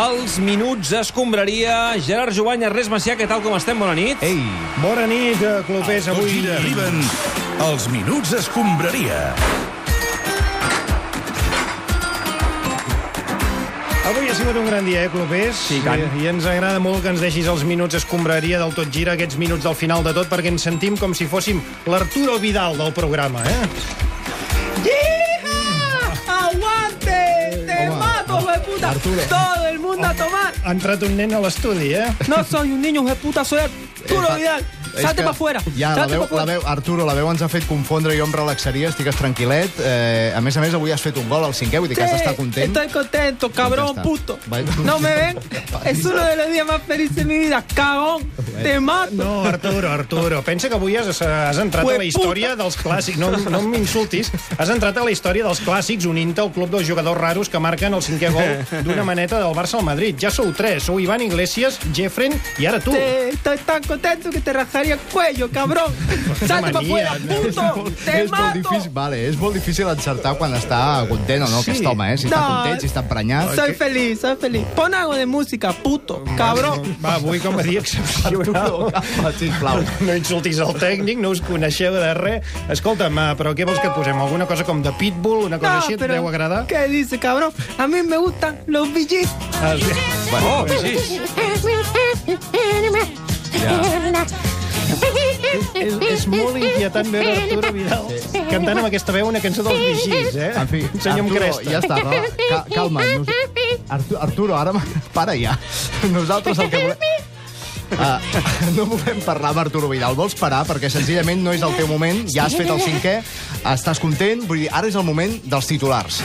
Els minuts escombraria. Gerard Jovany, Ernest Macià, què tal com estem? Bona nit. Ei, Bona nit, eh, clubers. tot Avui gira, arriben els minuts escombraria. Avui ha sigut un gran dia, eh, clubers? Sí. I, I ens agrada molt que ens deixis els minuts escombraria del tot gira, aquests minuts del final de tot, perquè ens sentim com si fóssim l'Arturo Vidal del programa, eh? Hueputa! Arturo. Todo el mundo a tomar. Ha entrat un nen a l'estudi, eh? No soy un niño, hueputa, soy Arturo Eh, Vidal. És Salte que para afuera. Ja, la veu, pa' la veu, Arturo, la veu ens ha fet confondre, jo em relaxaria, estigues tranquil·let. Eh, a més a més, avui has fet un gol al cinquè, vull dir que has d'estar content. Estoy contento, cabrón, Contesta. puto. Vale. ¿No me ven? Es uno de los días más felices de mi vida. Cagón, te mato. No, Arturo, Arturo. Pensa que avui has, has entrat a la història dels clàssics. No, no m'insultis. Has entrat a la història dels clàssics unint-te al club dels jugadors raros que marquen el cinquè gol d'una maneta del Barça al Madrid. Ja sou tres. Sou Ivan Iglesias, Jeffren i ara tu. Te- estoy tan contento que te rajaría el cuello, cabrón. Salte manía, afuera, no, puto. Te és, molt mato. difícil, vale, és molt difícil encertar quan està content o no, Sí. aquest home, eh? Si està No. content, si està emprenyat. Soy feliz, soy feliz. Pon algo de música, puto, cabrón. Va, avui com a dia excepcional. Sisplau. No insultis el tècnic, no us coneixeu de res. Escolta'm, però què vols que et posem? Alguna cosa com de Pitbull, una cosa No, així, et deu agradar? ¿Qué dice, cabrón? A mí me gustan los VGs. Ah, sí. Oh, sí. És, és molt inquietant veure Arturo Vidal cantant amb aquesta veu una cançó dels vigis, eh? En fi, senyor Arturo, cresta. ja està, no? Ca calma. Nos... Artu Arturo, ara... Para ja. Nosaltres el que volem... Uh, no volem parlar amb Arturo Vidal. Vols parar? Perquè senzillament no és el teu moment. Ja has fet el cinquè, estàs content. Vull dir, ara és el moment dels titulars.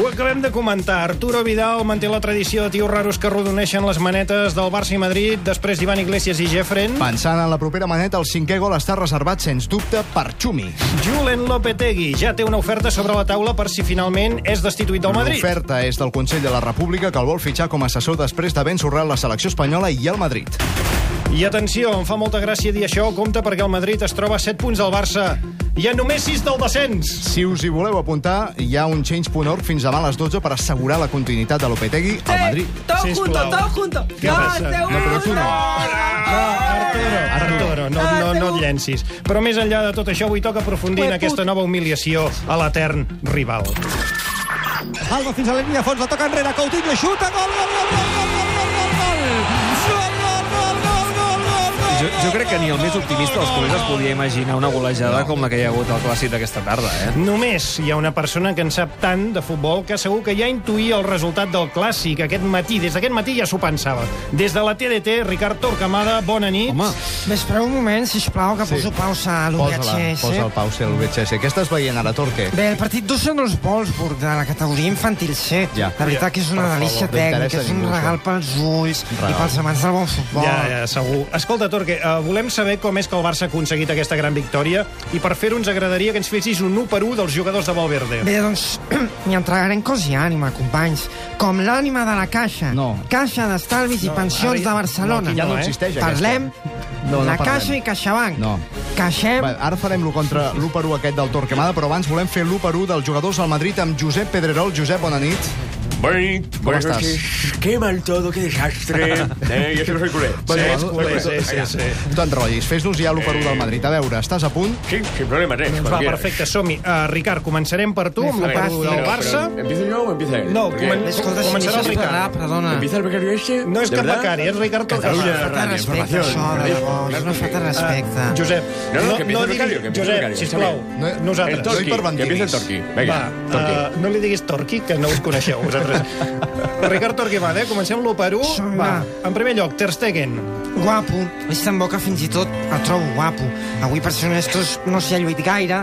Ho acabem de comentar. Arturo Vidal manté la tradició de tios raros que rodoneixen les manetes del Barça i Madrid després d'Ivan Iglesias i Jeffren. Pensant en la propera maneta, el cinquè gol està reservat, sens dubte, per Xumi. Julen Lopetegui ja té una oferta sobre la taula per si finalment és destituït del Madrid. L'oferta és del Consell de la República, que el vol fitxar com a assessor després d'haver ensorrat la selecció espanyola i el Madrid. I atenció, em fa molta gràcia dir això, compte perquè el Madrid es troba a 7 punts del Barça. Hi ha només 6 del descens. Si us hi voleu apuntar, hi ha un change.org fins demà a les 12 per assegurar la continuïtat de Lopetegui al Madrid. Todos Sisplau. juntos. ¿Qué no, pasa? te No, pero tú no. No, Arturo, Arturo, no, no, no et llencis. Però més enllà de tot això, avui toca aprofundir en aquesta nova humiliació a l'etern rival. Alba fins a la línia fons, la toca enrere, Coutinho, xuta, gol, gol, gol, gol, Jo, jo crec que ni el més optimista dels col·legues es podia imaginar una golejada com la que hi ha hagut al clàssic d'aquesta tarda, eh? Només hi ha una persona que en sap tant de futbol que segur que ja intuïa el resultat del clàssic aquest matí. Des d'aquest matí ja s'ho pensava. Des de la TDT, Ricard Torquemada, bona nit. Home, M'espereu un moment, sisplau, que Sí. poso pausa a Posa-la, l'UVHS. posa el pause a l'UVHS. Què estàs veient ara, Torque? Bé, el partit d'Osson Wolfsburg de la categoria infantil C. Ja. La veritat que és una delícia no tècnica, és un regal pels ulls regal. i pels amants del bon futbol. Ja, ja, segur. Escolta, Torque, uh, volem saber com és que el Barça ha aconseguit aquesta gran victòria i per fer-ho ens agradaria que ens fessis un 1 per 1 dels jugadors de Valverde. Bé, doncs, m'hi entregarem cos i ànima, companys. Com l'ànima de la Caixa. No. Caixa d'Estalvis i Pensions ara- de Barcelona. no, Ja no eh? existeix, Parlem aquesta. No, no la parlem. Caixa i CaixaBank. No. Caixem... Va, ara farem l'1 contra l'1 per 1 aquest del Torquemada, però abans volem fer l'1 per 1 dels jugadors al Madrid amb Josep Pedrerol. Josep, bona nit. Buenas nit, ¿Cómo estás? Qué mal todo, qué desastre. eh, sé que soy culé. Sí, és no, culé, no, sí, sí, sí. No t'enrotllis, fes-nos ja l'1 per 1 del Madrid. A veure, estàs a punt? Sí, sin problema, Res. Va, perfecte, som-hi. Uh, Ricard, començarem per tu, amb Me l'1 per 1 fàcil. del Barça. ¿Empiezo yo o empieza él? No, comen- Escolta, començarà el Ricard. perdona. ¿Empieza el becario este? No és ¿De cap becari, és Ricard Catalunya Torquemada. Falta respecte, això, de debò. Una falta respecte. Uh, Josep, No, no, que que el Josep, sisplau, bien. El nosaltres. Torqui. Que empiece el. Torqui. Venga, Va, Torqui. uh, no li diguis Torqui, que no us coneixeu, vosaltres. Ricard Torquemada, eh? comencem l'1 per 1. Som-hi, Va, en primer lloc, Ter Stegen. Guapo, és tan bo que fins i tot el trobo guapo. Avui, per ser honestos, no s'hi ha lluit gaire,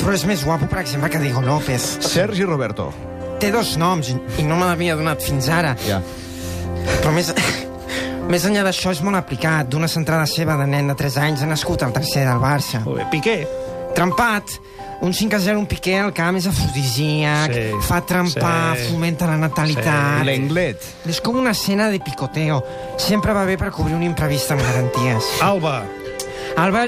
però és més guapo, per exemple, que Diego López. Sergi Roberto. Té dos noms i- i no me l'havia donat fins ara. Ja. Però més, més enllà d'això és molt aplicat. D'una centrada seva de nen de 3 anys ha nascut el tercer del Barça. Molt bé, Piqué. Trempat, un 5 a 0, un Piqué al camp és afrodisíac, Sí, fa trempar, sí. fomenta la natalitat. L'Englet. És com una escena de picoteo. Sempre va bé per cobrir un imprevist amb garanties. Alba. Alba,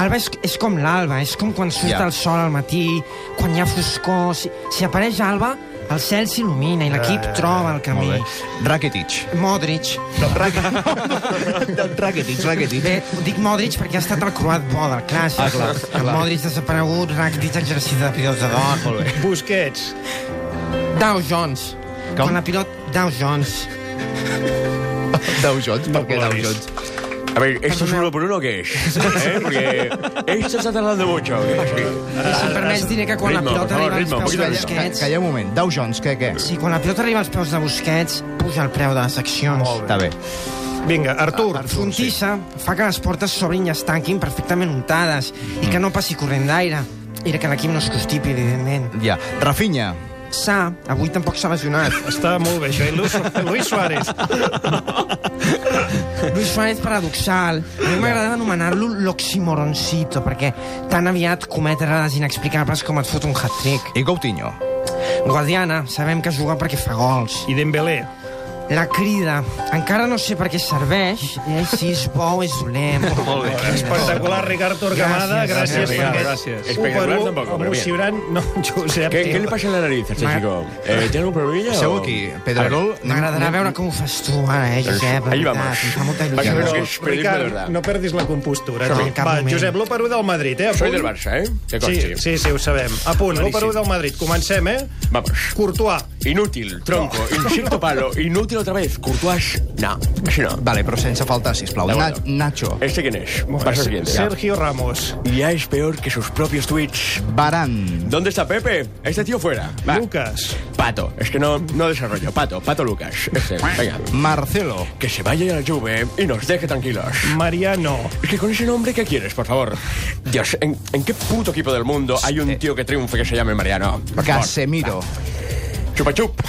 Alba és, és com l'alba, és com quan surt Ja. el sol al matí, quan hi ha foscor... Si, si apareix alba, el cel s'il·lumina i l'equip troba el camí. Rakitic. Modric. Rakitic, Rakitic. Bé, dic Modric perquè ha estat el croat bo del clàssic. Ah, clar, El clar. Modric desaparegut, Rakitic exercit de pilota d'or. Molt bé. Busquets. Dow Jones. Com? Quan la pilot... Dow Jones. Dow Jones, per què Dow. Jones? A ver, ¿esto es uno por uno o qué es? ¿Eh? Porque esto está tardando mucho. ¿qué? Sí. Si em permets, diré que quan Ritmo, la pilota favor, arriba ritmo, als un peus de Busquets... Calla un moment. Dow Jones, què, què? Sí, quan la pilota arriba als peus de Busquets, puja el preu de les accions. Està bé. Vinga, Artur. Fontissa fa que les portes s'obrin i es tanquin perfectament untades i que no passi corrent d'aire. I que l'equip no es constipi, evidentment. Ja. Rafinha. Sa, avui tampoc s'ha lesionat. Està molt bé, això. I Luis, Luis Suárez. Luis Suárez paradoxal. A mi m'agrada anomenar-lo l'oximoroncito, perquè tan aviat comet errades inexplicables com et fot un hat-trick. I Coutinho. Guadiana, sabem que juga perquè fa gols. I Dembélé. La crida, encara no sé per què serveix, eh, si és bo o és dolent. Molt bé. Espectacular, Ricard Torquemada. Gràcies, Gràcies, gràcies. aquest Espectacular 1 per 1 tampoco, pero bien. emocionant. No, Josep, ¿Qué, tio. qué le pasa en la nariz a Ma- chico? Eh, ¿Tiene algún problemilla? Seu aquí. Pedrerol. M'agradarà veure com ho fas tu ara, eh, Josep. la Ahí veritat, vamos. Em fa molta a il·lusió. ver Però, Ricard, no perdis la compostura. Cap Va, moment. Josep, l'1 per 1 del Madrid, eh? A Soy del Barça, ¿eh? Que Sí, sí, sí, ho sabem. A punt, l'1 per 1 del Madrid. Comencem, eh? Vamos. Courtois. Inútil, tronco, insecto palo, inútil otra vez. Courtois, no, así no. Vale, però sense faltar, sisplau. Na acuerdo. Nacho. ¿Este quién es? Paso siguiente. ya. Sergio Ramos. Ya es peor que sus propios tweets. Baran. ¿Dónde está Pepe? Este tío fuera. Va. Lucas. Pato. Es que no, no desarrollo. Pato, Pato Lucas. Este, venga. Marcelo. Que se vaya a la Juve y nos deje tranquilos. Mariano. Es que con ese nombre, ¿qué quieres, por favor? Dios, ¿en, en qué puto equipo del mundo hay un tío que triunfe que se llame Mariano? Por favor. Casemiro. Chupa chup.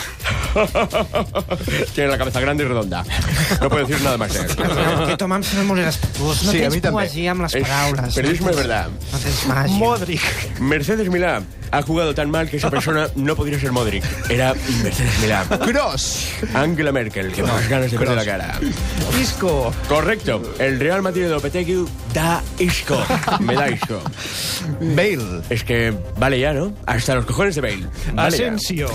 Tiene la cabeza grande y redonda. No puedo decir nada más él. Que Tom em sembla molt irrespetuós. No Sí, a tens poesia amb les Es paraules. periodismo no de verdad. No tens màgia. Modric. Mercedes Milá ha jugado tan mal que esa persona no podría ser Modric. Era Mercedes Milá. Cross. Angela Merkel, que más ganas de perder la cara. Isco. Correcto. El Real Madrid de Lopetegui da isco. Me da isco. Bale. Es que vale ya, ¿no? Hasta los cojones de Bale. Vale. Asensio.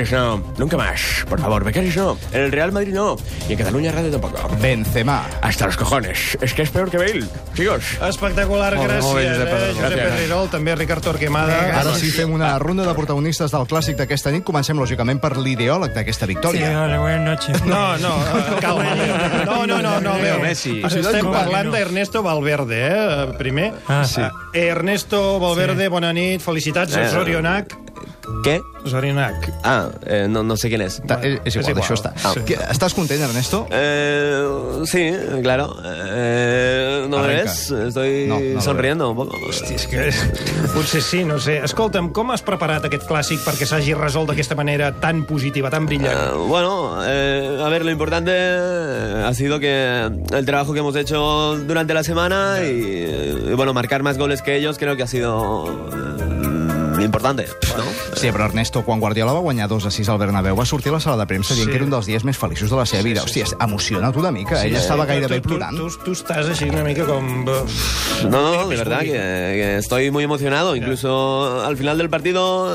Becarios no. Nunca más. Por favor, becarios no. En el Real Madrid no. Y en Cataluña Radio tampoco. Benzema. Hasta los cojones. Es que es peor que Bale. Chicos. Espectacular, Molt bé, gràcies, molt bé, Josep eh? Pedrerol. Josep. Pedrerol, també Ricard Torquemada. Ara sí fem una ronda de protagonistes del clàssic d'aquesta nit. Comencem, lògicament, per l'ideòleg d'aquesta victòria. hola, buenas noches. No, no, eh, calma. No, no, no, no, Leo. Messi. Estem parlant d'Ernesto Valverde, eh, primer. Ah, sí. Ernesto Valverde, bona nit, felicitats, Eh. Zorionac. ¿Qué? Zorionac. Ah, eh, no, no sé quién es. Ta- És, és És igual, això està. Ah. Que- Estàs content, Ernesto? Eh, sí, claro. Eh, ¿No me Arranca. ves? Estoy No, no lo sonriendo un poco. Hosti, és que... Potser sí, no sé. Escolta'm, com has preparat aquest clàssic perquè s'hagi resolt d'aquesta manera tan positiva, tan brillant? Eh, bueno, eh, a ver, lo importante eh, ha sido que el trabajo que hemos hecho durante la semana y, y, bueno, marcar más goles que ellos creo que ha sido eh, importante, ¿no? Sí, però Ernesto, quan Guardiola va guanyar 2 a 6 al Bernabéu, va sortir a la sala de premsa dient Sí. que era un dels dies més feliços de la seva vida. Hòstia, emociona't una mica. Ell estava gairebé tu, plorant. Tu, tu, tu estàs així una mica com... No, no, de verdad que, que estoy muy emocionado. Incluso al final del partido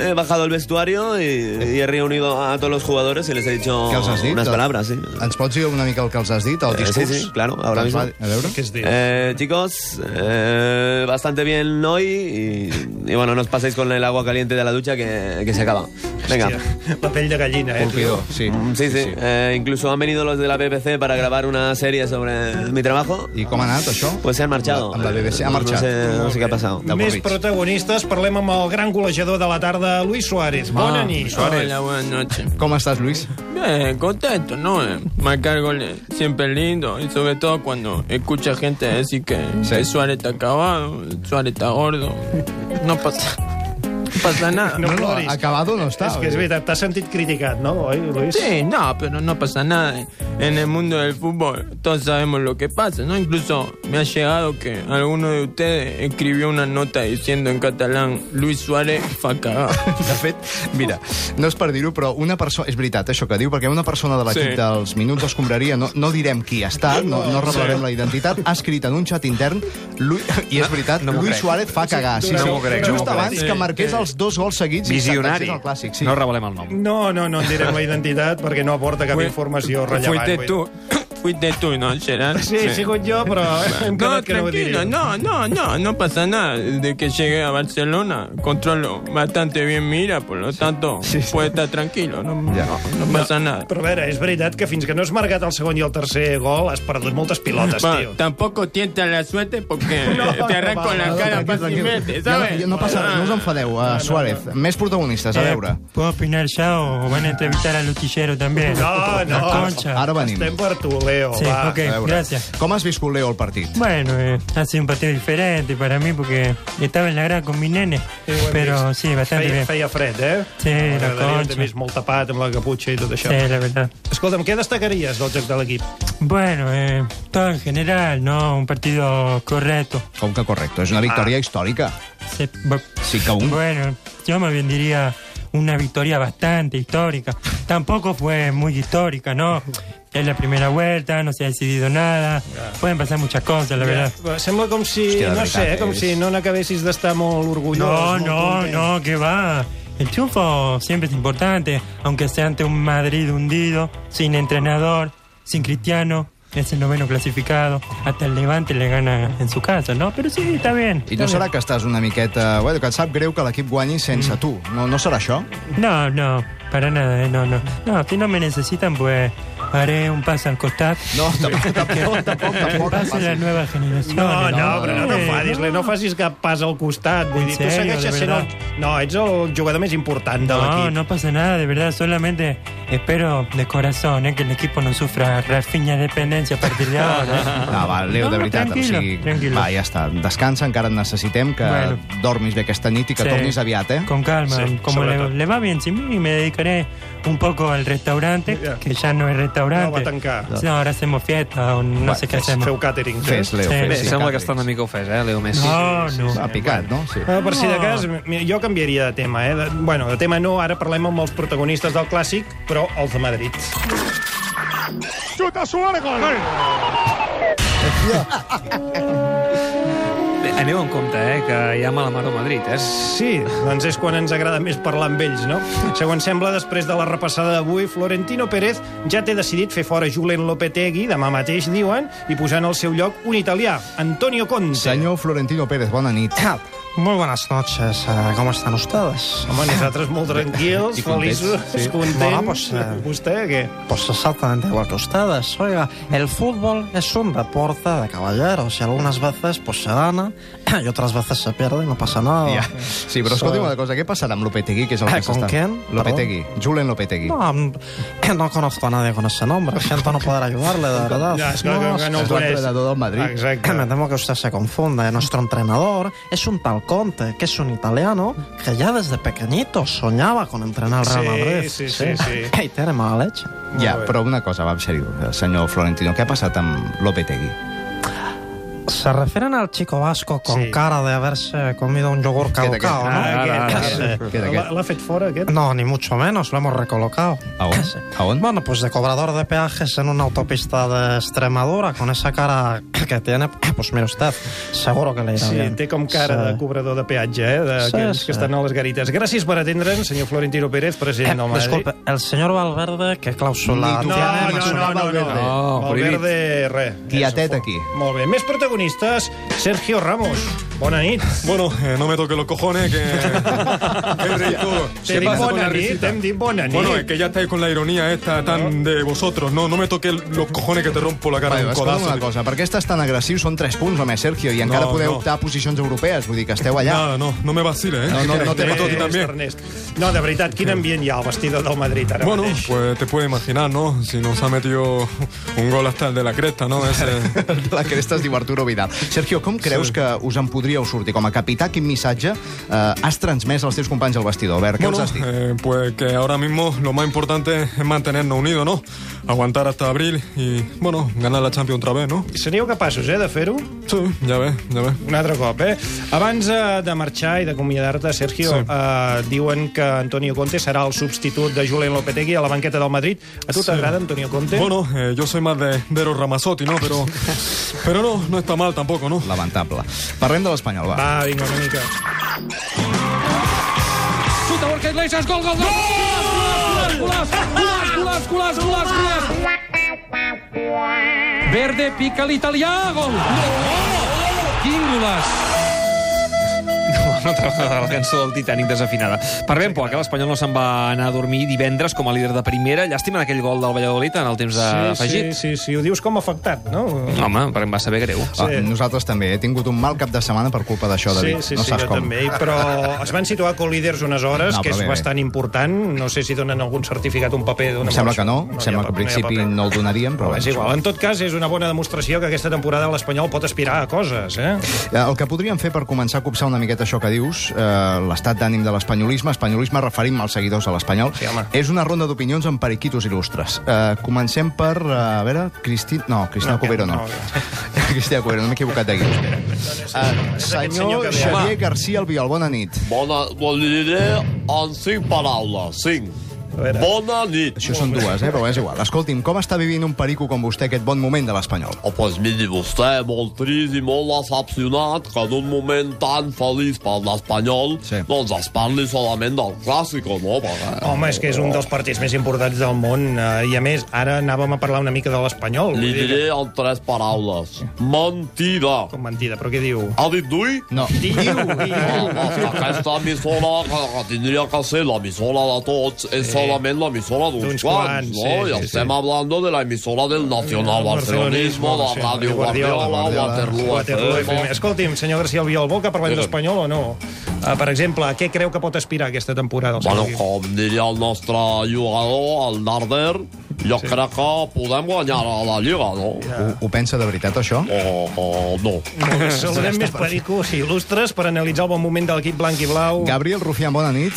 eh, he bajado el vestuario y, y he reunido a todos los jugadores y les he dicho els has dit? unas palabras, sí. Ens pots dir una mica el que els has dit, el Eh, discurs? sí, sí, claro, ahora Doncs mismo. va, A veure. Què es diu? Eh, chicos, eh, bastante bien hoy y, y bueno, no os paséis con el agua caliente de la ducha que, que se acaba. Venga. Hòstia, la pell de gallina, eh? Colpidor, sí. Mm, Sí, sí. Eh, incluso han venido los de la BBC para grabar una serie sobre mi trabajo. I com ha anat, això? Pues se han marchado. Amb la BBC ha No marxat. sé, no sé qué ha pasado. De Més protagonistes, parlem amb el gran golejador de la tarda, Luis Suárez. Bona Ah, nit. Hola, buenas noches. Com estàs, Luis? Bien, contento, ¿no? Eh, Marcar goles siempre es lindo y sobre todo cuando escucha gente decir que, Sí. que Suárez está acabado, Suárez está gordo. No pasa. No pasa nada. No, No, no, acabado no està. És que és veritat, t'has sentit criticat, no, oi, Luis? Sí, no, pero no pasa nada. En el mundo del fútbol todos sabemos lo que pasa, ¿no? Incluso me ha llegado que alguno de ustedes escribió una nota diciendo en catalán Luis Suárez fa cagar. De fet, mira, no és per dir-ho, però una persona... És veritat, això que diu, perquè una persona de l'equip Sí. dels Minuts d'Escombraria, no, no direm qui ha estat, no, no revelarem la identitat, ha escrit en un xat intern, Lu... i és veritat, no m'ho Luis crec. Suárez fa cagar. Sí, no sí, m'ho crec, no just crec. abans que marqués els dos gols seguits Visionari. i al Clàssic. Sí. No revelem el nom. No, no, no en direm la identitat perquè no aporta cap informació rellevant. Fuiste vull tú, fuiste tú, ¿no, Gerard? Sí, he sigut jo, però hem No, quedat que no ho no, no, no, no pasa nada. Desde que llegué a Barcelona controlo bastante bien mi ira, por lo tanto puede estar tranquilo, no, no, no pasa nada. Però a veure, és veritat que fins que no has marcat el segon i el tercer gol has perdut moltes pilotes, Bueno, tio. tampoco tienta la suerte porque No, te arranco no, la no, cara fácilmente, Ja, ¿sabes? ja no passa res, no us enfadeu. Uh, Suárez, més protagonistes, a Eh, veure. ¿Puedo opinar ya o van a entrevistar al lutillero también? No, no. La concha. Ara venim. Estem per tu, Leo, Sí, va. ok, A veure. gracias. Com has viscut, Leo, el partit? Bueno, eh, ha sido un partido diferente para mí porque estaba en la grada con mi nene, Sí, pero vist. sí, bastante feia, bien. feia fred, eh? Sí, la concha. T'he vist molt tapat amb la caputxa i tot això. Sí, la verdad. Escolta'm, què destacaries del joc de l'equip? Bueno, eh, todo en general, ¿no? Un partido correcto. Com que correcte, és una victòria històrica. Se- bu- Sí que un. Bueno, yo más bien diría una victoria bastante histórica. Tampoco fue muy histórica, ¿no? Es la primera vuelta, no se ha decidido nada. Pueden pasar muchas cosas, la verdad. Sembla com si, Hòstia, de no veritat, sé, eh, com és- si no n'acabessis d'estar molt orgullós. No, molt no, content. no, que va. El triunfo siempre es importante, aunque sea ante un Madrid hundido, sin entrenador, sin Cristiano, es el noveno clasificado. Hasta el Levante le gana en su casa, ¿no? Pero sí, está bien. I no serà que estàs una miqueta... Bueno, que et sap greu que l'equip guanyi sense tu. No, no serà això? No, no, para nada, eh, no, no. No, si no me necesitan, pues haré un paso al costado. No, tampoc, tampoc, tampoc, tampoc. Paso a la nueva generación. No, no, però no t'enfadis, no facis cap pas al costat. Vull dir, tu segueixes sent el... No, ets el jugador més important de No, l'equip. no pasa nada, de verdad. Solamente espero de corazón eh, que el equipo no sufra rafiña dependencia a partir de ahora. eh. No, va, Leo, de No, veritat. tranquilo, o sigui, tranquilo. Va, ja està. Descansa, encara et necessitem, que Bueno. dormis bé aquesta nit i que Sí. tornis aviat, eh? Con calma, Sí, como le, le va bien sin mí, me dedicaré un poco al restaurante, que ya no es restaurante. No, va a tancar. No, ahora hacemos fiesta o no Va, sé qué fes- hacemos. Feu càtering. Fes, Leo, Sí. fes. Bé, sí, sembla que està una mica ofès, eh, Leo Messi. No, no. Ha picat, no? Sí. Ah, per si de No. cas, jo canviaria de tema. Eh? De, bueno, de tema no, ara parlem amb els protagonistes del Clàssic, però els de Madrid. Bé, Aneu en compte, eh, que hi ha mala mar a Madrid, eh? Sí, doncs és quan ens agrada més parlar amb ells, no? Segons sembla, després de la repassada d'avui, Florentino Pérez ja té decidit fer fora Julen Lopetegui, demà mateix, diuen, i posar en el seu lloc un italià, Antonio Conte. Senyor Florentino Pérez, bona nit. Muy buenas noches, eh, ¿cómo están ustedes? Home, nosaltres molt tranquils, feliços, sí. contents. Bueno, pues, eh, Vostè, què? Pues exactamente igual que ustedes. Oiga, el fútbol es un deporte de caballeros y algunas veces pues se gana y otras veces se pierde y no pasa nada. Ja. Sí, però escolti'm una cosa, què passarà amb Lopetegui, que és el Eh, que ¿con s'està... quién? Lopetegui, Julen Lopetegui. No, no conozco a nadie con ese nombre. Siento no poder ayudarle, de verdad. Ja, és que, que, que no és el coneix. l'entrenador del Madrid. Exacte. Me temo que usted se confunde. Nuestro entrenador es un tal Conte, que es un italiano que ya desde pequeñito soñaba con entrenar al Real Sí, Madrid. sí, sí, sí. Y tiene mala leche. Ja, però una cosa, va, en sèrio, senyor Florentino, què ha passat amb Lopetegui? Se refieren al chico vasco con Sí. cara de haberse comido un yogur caducado. ¿no? Ah, ara. Queda, L'ha- fet fora, aquest? No, ni mucho menos, lo hemos recolocado. A on? A on? Bueno, pues de cobrador de peajes en una autopista de Extremadura, con esa cara que tiene, pues mire usted, seguro que le irá Sí, bien. té com cara Sí. de cobrador de peatge, eh? D'aquells Sí, que sí. estan a les garites. Gràcies per atendre'ns, senyor Florentino Pérez, Eh, president del Madrid. disculpe, el señor Valverde, ¿qué cláusula Ni tu- No, tiene? no, no, no, no, no. No, Valverde, res. Tietet aquí. Molt bé. Més protagonistes, Sergio Ramos. Bona nit. Bueno, eh, no me toque los cojones, que, que rico. T'he dit bona nit, hem dit bona nit. Bueno, es que ya estáis con la ironía esta tan de vosotros. No, no me toque los cojones que te rompo la cara Vale, un codazo. una cosa, per què estàs tan agressiu? Són 3 punts, home, Sergio, i encara No, podeu no. optar a posicions europees, vull dir que esteu allà. Nada, no, no me vacile, ¿eh? No, no, no te toque también. Ernest. No, de veritat, quin ambient hi ha al vestidor del Madrid ara Bueno, mateix? pues te puedes imaginar, ¿no? Si nos ha metido un gol hasta el de la cresta, ¿no? Ese... La cresta es diu Arturo Vidal. Tal. Sergio, com creus que us en podríeu sortir? Com a capità, quin missatge eh, has transmès als teus companys al vestidor? Albert, què Bueno, els has dit? eh, pues que ahora mismo lo más importante es mantenernos unidos, ¿no? Aguantar hasta abril y, bueno, ganar la Champions otra vez, ¿no? Seríeu capaços, eh, de fer-ho? Sí, ja ve, ja ve. Un altre cop, eh? Abans eh, de marxar i d'acomiadar-te, Sergio, Sí. eh, diuen que Antonio Conte serà el substitut de Julen Lopetegui a la banqueta del Madrid. A tu Sí. t'agrada Antonio Conte? Bueno, eh, yo soy más de, de Eros Ramazzotti, ¿no? Pero, pero no, no está mal tampoco, ¿no? Lamentable. Parlem de l'Espanyol, va. Va, vinga, una mica. Xuta Borja Iglesias, gol, gol, gol! Golaç, golaç, golaç, golaç, golaç, golaç! Verde pica l'italià, gol! Quin golaç! No, no t'agrada la cançó del Titanic desafinada. Per ben poc, eh? l'Espanyol no se'n va anar a dormir divendres com a líder de primera. Llàstima d'aquell gol del Valladolid en el temps Sí, afegit. sí, sí, sí, ho dius com afectat, no? Home, perquè em va saber greu. Ah, nosaltres també. He tingut un mal cap de setmana per culpa d'això, David. Sí, sí, no sí, saps jo com. també. Però es van situar co-líders unes hores, No, que és bé, bé. bastant important. No sé si donen algun certificat, un paper... Em d'una sembla que no. Em ha sembla que al principi paper. no el donaríem, però... Bé, és igual. En tot cas, és una bona demostració que aquesta temporada l'Espanyol pot aspirar a coses, eh? Eh, El que podríem fer per començar a copsar una miqueta això que dius, eh, l'estat d'ànim de l'espanyolisme, espanyolisme referim als seguidors de l'Espanyol, Sí, home. és una ronda d'opinions amb periquitos il·lustres. Eh, comencem per, eh, a veure, Cristi... No, Cristina No, Cubero no. no, Cristina Cubero, no m'he equivocat d'aquí. Uh, senyor. Xavier García Albiol, bona nit. Bona, ho diré en cinc paraules, cinc. Bona nit. Això són dues, eh? però és igual. Escolti'm, com està vivint un perico com vostè aquest bon moment de l'Espanyol? Oh, pues miri vostè, molt trist i molt decepcionat que en un moment tan feliç per l'Espanyol Sí. doncs es parli solament del clàssico, no? Perquè... Home, és que és un dels partits més importants del món eh, i, a més, ara anàvem a parlar una mica de l'Espanyol. Li diré en tres paraules. Mentida. que- Com mentida, però què diu? Ha dit d'ui? No. Diu, diu. Ah, que aquesta emissora, que, que tindria que ser l'emissora de tots, és solament l'emissora d'uns quants, quants, no? sí, I sí, estem sí. hablando de la emisora del Nacional Barcelonismo, de sí, Radio Guardiola, Guardiola, Waterloo Waterloo FM. Escolti'm, senyor García Albiol, vol que parlem d'Espanyol o no? Uh, per exemple, a què creu que pot aspirar aquesta temporada? Bueno, com diria el nostre jugador, el Darder, jo sí. crec que podem guanyar a la Lliga, no? Ho, ho pensa de veritat, això? O, o no. Saludem més pericos i il·lustres per analitzar el bon moment de l'equip blanc i blau. Gabriel Rufián, bona nit.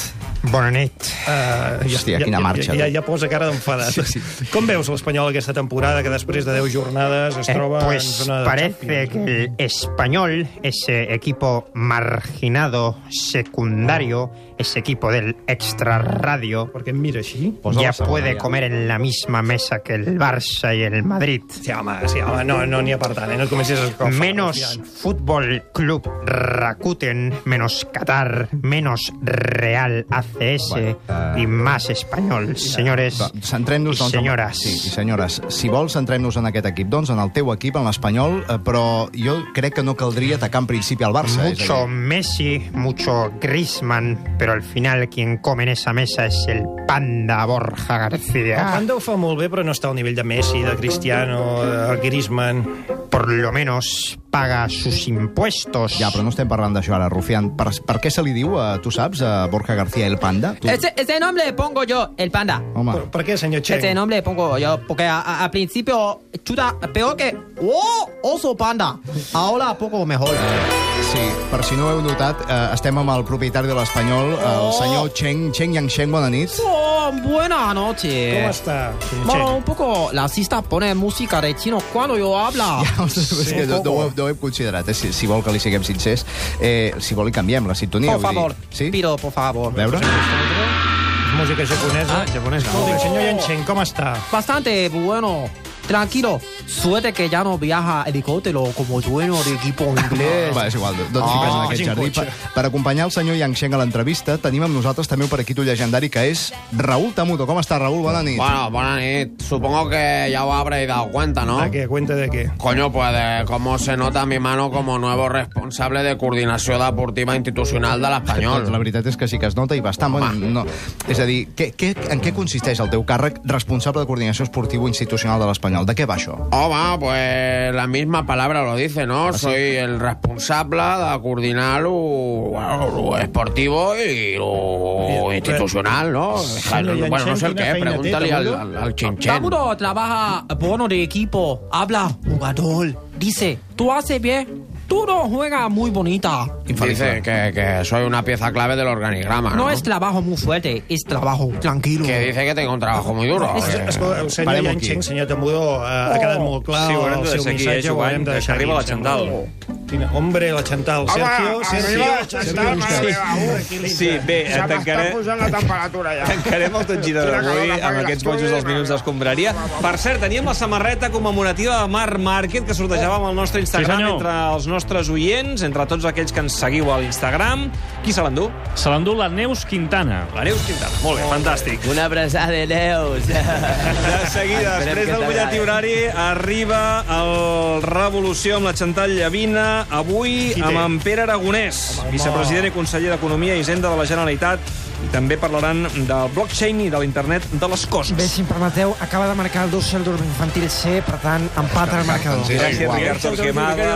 Bona nit. Uh, Hòstia, quina marxa, Ja, ja, tu. ja posa cara d'enfadat. Sí, sí. Com veus l'Espanyol aquesta temporada, que després de 10 jornades es Eh, troba pues en zona de parece Champions? que el español, ese equipo marginado, secundario, ese equipo del extrarradio, Per què em mira així? Posa la segona, puede ja. comer en la misma mesa que el Barça y el Madrid. Sí, home, sí, home, no n'hi no ha per tant, eh? no et comencis a escalfar. Menos. Fútbol Club Rakuten, menos Qatar, menos Real ACS Bueno, eh, y más español. Señores Va, i doncs... en- senyores. Sí, i senyores. Si vols, centrem-nos en aquest equip, doncs, en el teu equip, en l'Espanyol, eh, però jo crec que no caldria atacar en principi al Barça. és a Mucho dir, Messi, mucho Griezmann, pero al final quien come en esa mesa es el panda Borja El García. Panda ho fa molt bé, però no està al nivell de Messi, de Cristiano, de Griezmann... Por lo menos paga sus impuestos. Ja, però no estem parlant d'això ara, Rufián. Per, per què se li diu, eh, tu saps, a Borja García el Panda? Tu... Ese, ese nombre le pongo yo, el panda. Home, Per, per què, senyor Chen? Ese nombre le pongo yo, porque a- a- al principio, chuta, peor que, ¡oh! Oso panda. Ahora poco mejor. sí, per si no ho heu notat, eh, estem amb el propietari de l'Espanyol, el senyor Cheng, Cheng Yang bona nit. Oh, buena noche. Està, senyor Bueno, un poco la cista pone música de chino cuando yo habla. Ja, és que no, no, ho, no ho hem considerat, eh? si, si vol que li siguem sincers. Eh, si vol, li canviem la sintonia. Por favor, Sí? pido, por favor. A veure? Música japonesa. Ah, japonesa. Escolti, senyor Yanchen, com està? Bastante bueno. Tranquilo. Suerte que ya no viaja helicóptero como dueño de equipo inglés. Va, és igual, no et Ah, fiques en aquest jardí. cotxe. Per, per acompanyar el senyor Yang Sheng a l'entrevista, tenim amb nosaltres també un periquito llegendari que és Raúl Tamudo. Com està, Raúl? Bona nit. Bueno, buena nit. Supongo que ya os habréis dado cuenta, ¿no? ¿De qué? ¿Cuenta de qué? Coño, pues de cómo se nota mi mano como nuevo responsable de coordinació deportiva institucional de Doncs l'Espanyol. la veritat és que sí que es nota i bastant. Bueno, no. És a dir, què, què, en què consisteix el teu càrrec responsable de coordinació esportiva institucional de l'Espanyol? De què va això? Home, pues la misma palabra lo dice, ¿no? Soy el responsable de coordinar lo, bueno, lo esportivo y lo institucional, ¿no? Senyor bueno, no sé el qué, pregúntale al, al, al Chinchen. Tamudo trabaja bono de equipo, habla jugador, dice, tú haces bien, tú no juegas muy bonita. Dice que, que soy una pieza clave del organigrama, ¿no? No es trabajo muy fuerte, es trabajo tranquilo. Que dice que tengo un trabajo muy duro. És, que- escolta, el senyor. Yanchen, senyor Tamudó, eh, ha quedat molt clar Sí, ho el de deixar aquí, missatge, eh, de deixar arriba la Chantal. Quina, hombre, la Chantal. Sergio, Sergio, Sergio, Sí, bé, tancaré... posant la temperatura ja. Tancarem el tot gira d'avui amb que aquests bojos dels minuts d'escombraria. Per cert, teníem la samarreta commemorativa de Marc Márquez que sortejava amb el nostre Instagram Sí, entre els nostres oients, entre tots aquells que ens seguiu a l'Instagram. Qui se l'endú? Se l'endú la Neus Quintana. La Neus Quintana. Molt bé, fantàstic. Una abraçada de Neus. De seguida, després del butlletí horari, arriba el Revolució amb la Chantal Llavina, avui amb en Pere Aragonès, vicepresident i conseller d'Economia i Hisenda de la Generalitat, i també parlaran del blockchain i de l'internet de les coses. Bé, si em permeteu, acaba de marcar el 2 el infantil C, per tant, empat al marcador. Gràcies, Ricard Torquemada.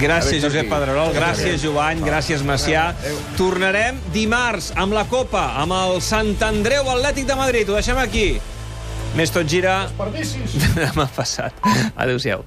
Gràcies, Josep. Pedrerol. Gràcies, Jovany. Gràcies, Macià. Tornarem dimarts amb la Copa, amb el Sant Andreu Atlètic de Madrid. Ho deixem aquí. Més tot gira demà passat. Adéu-siau.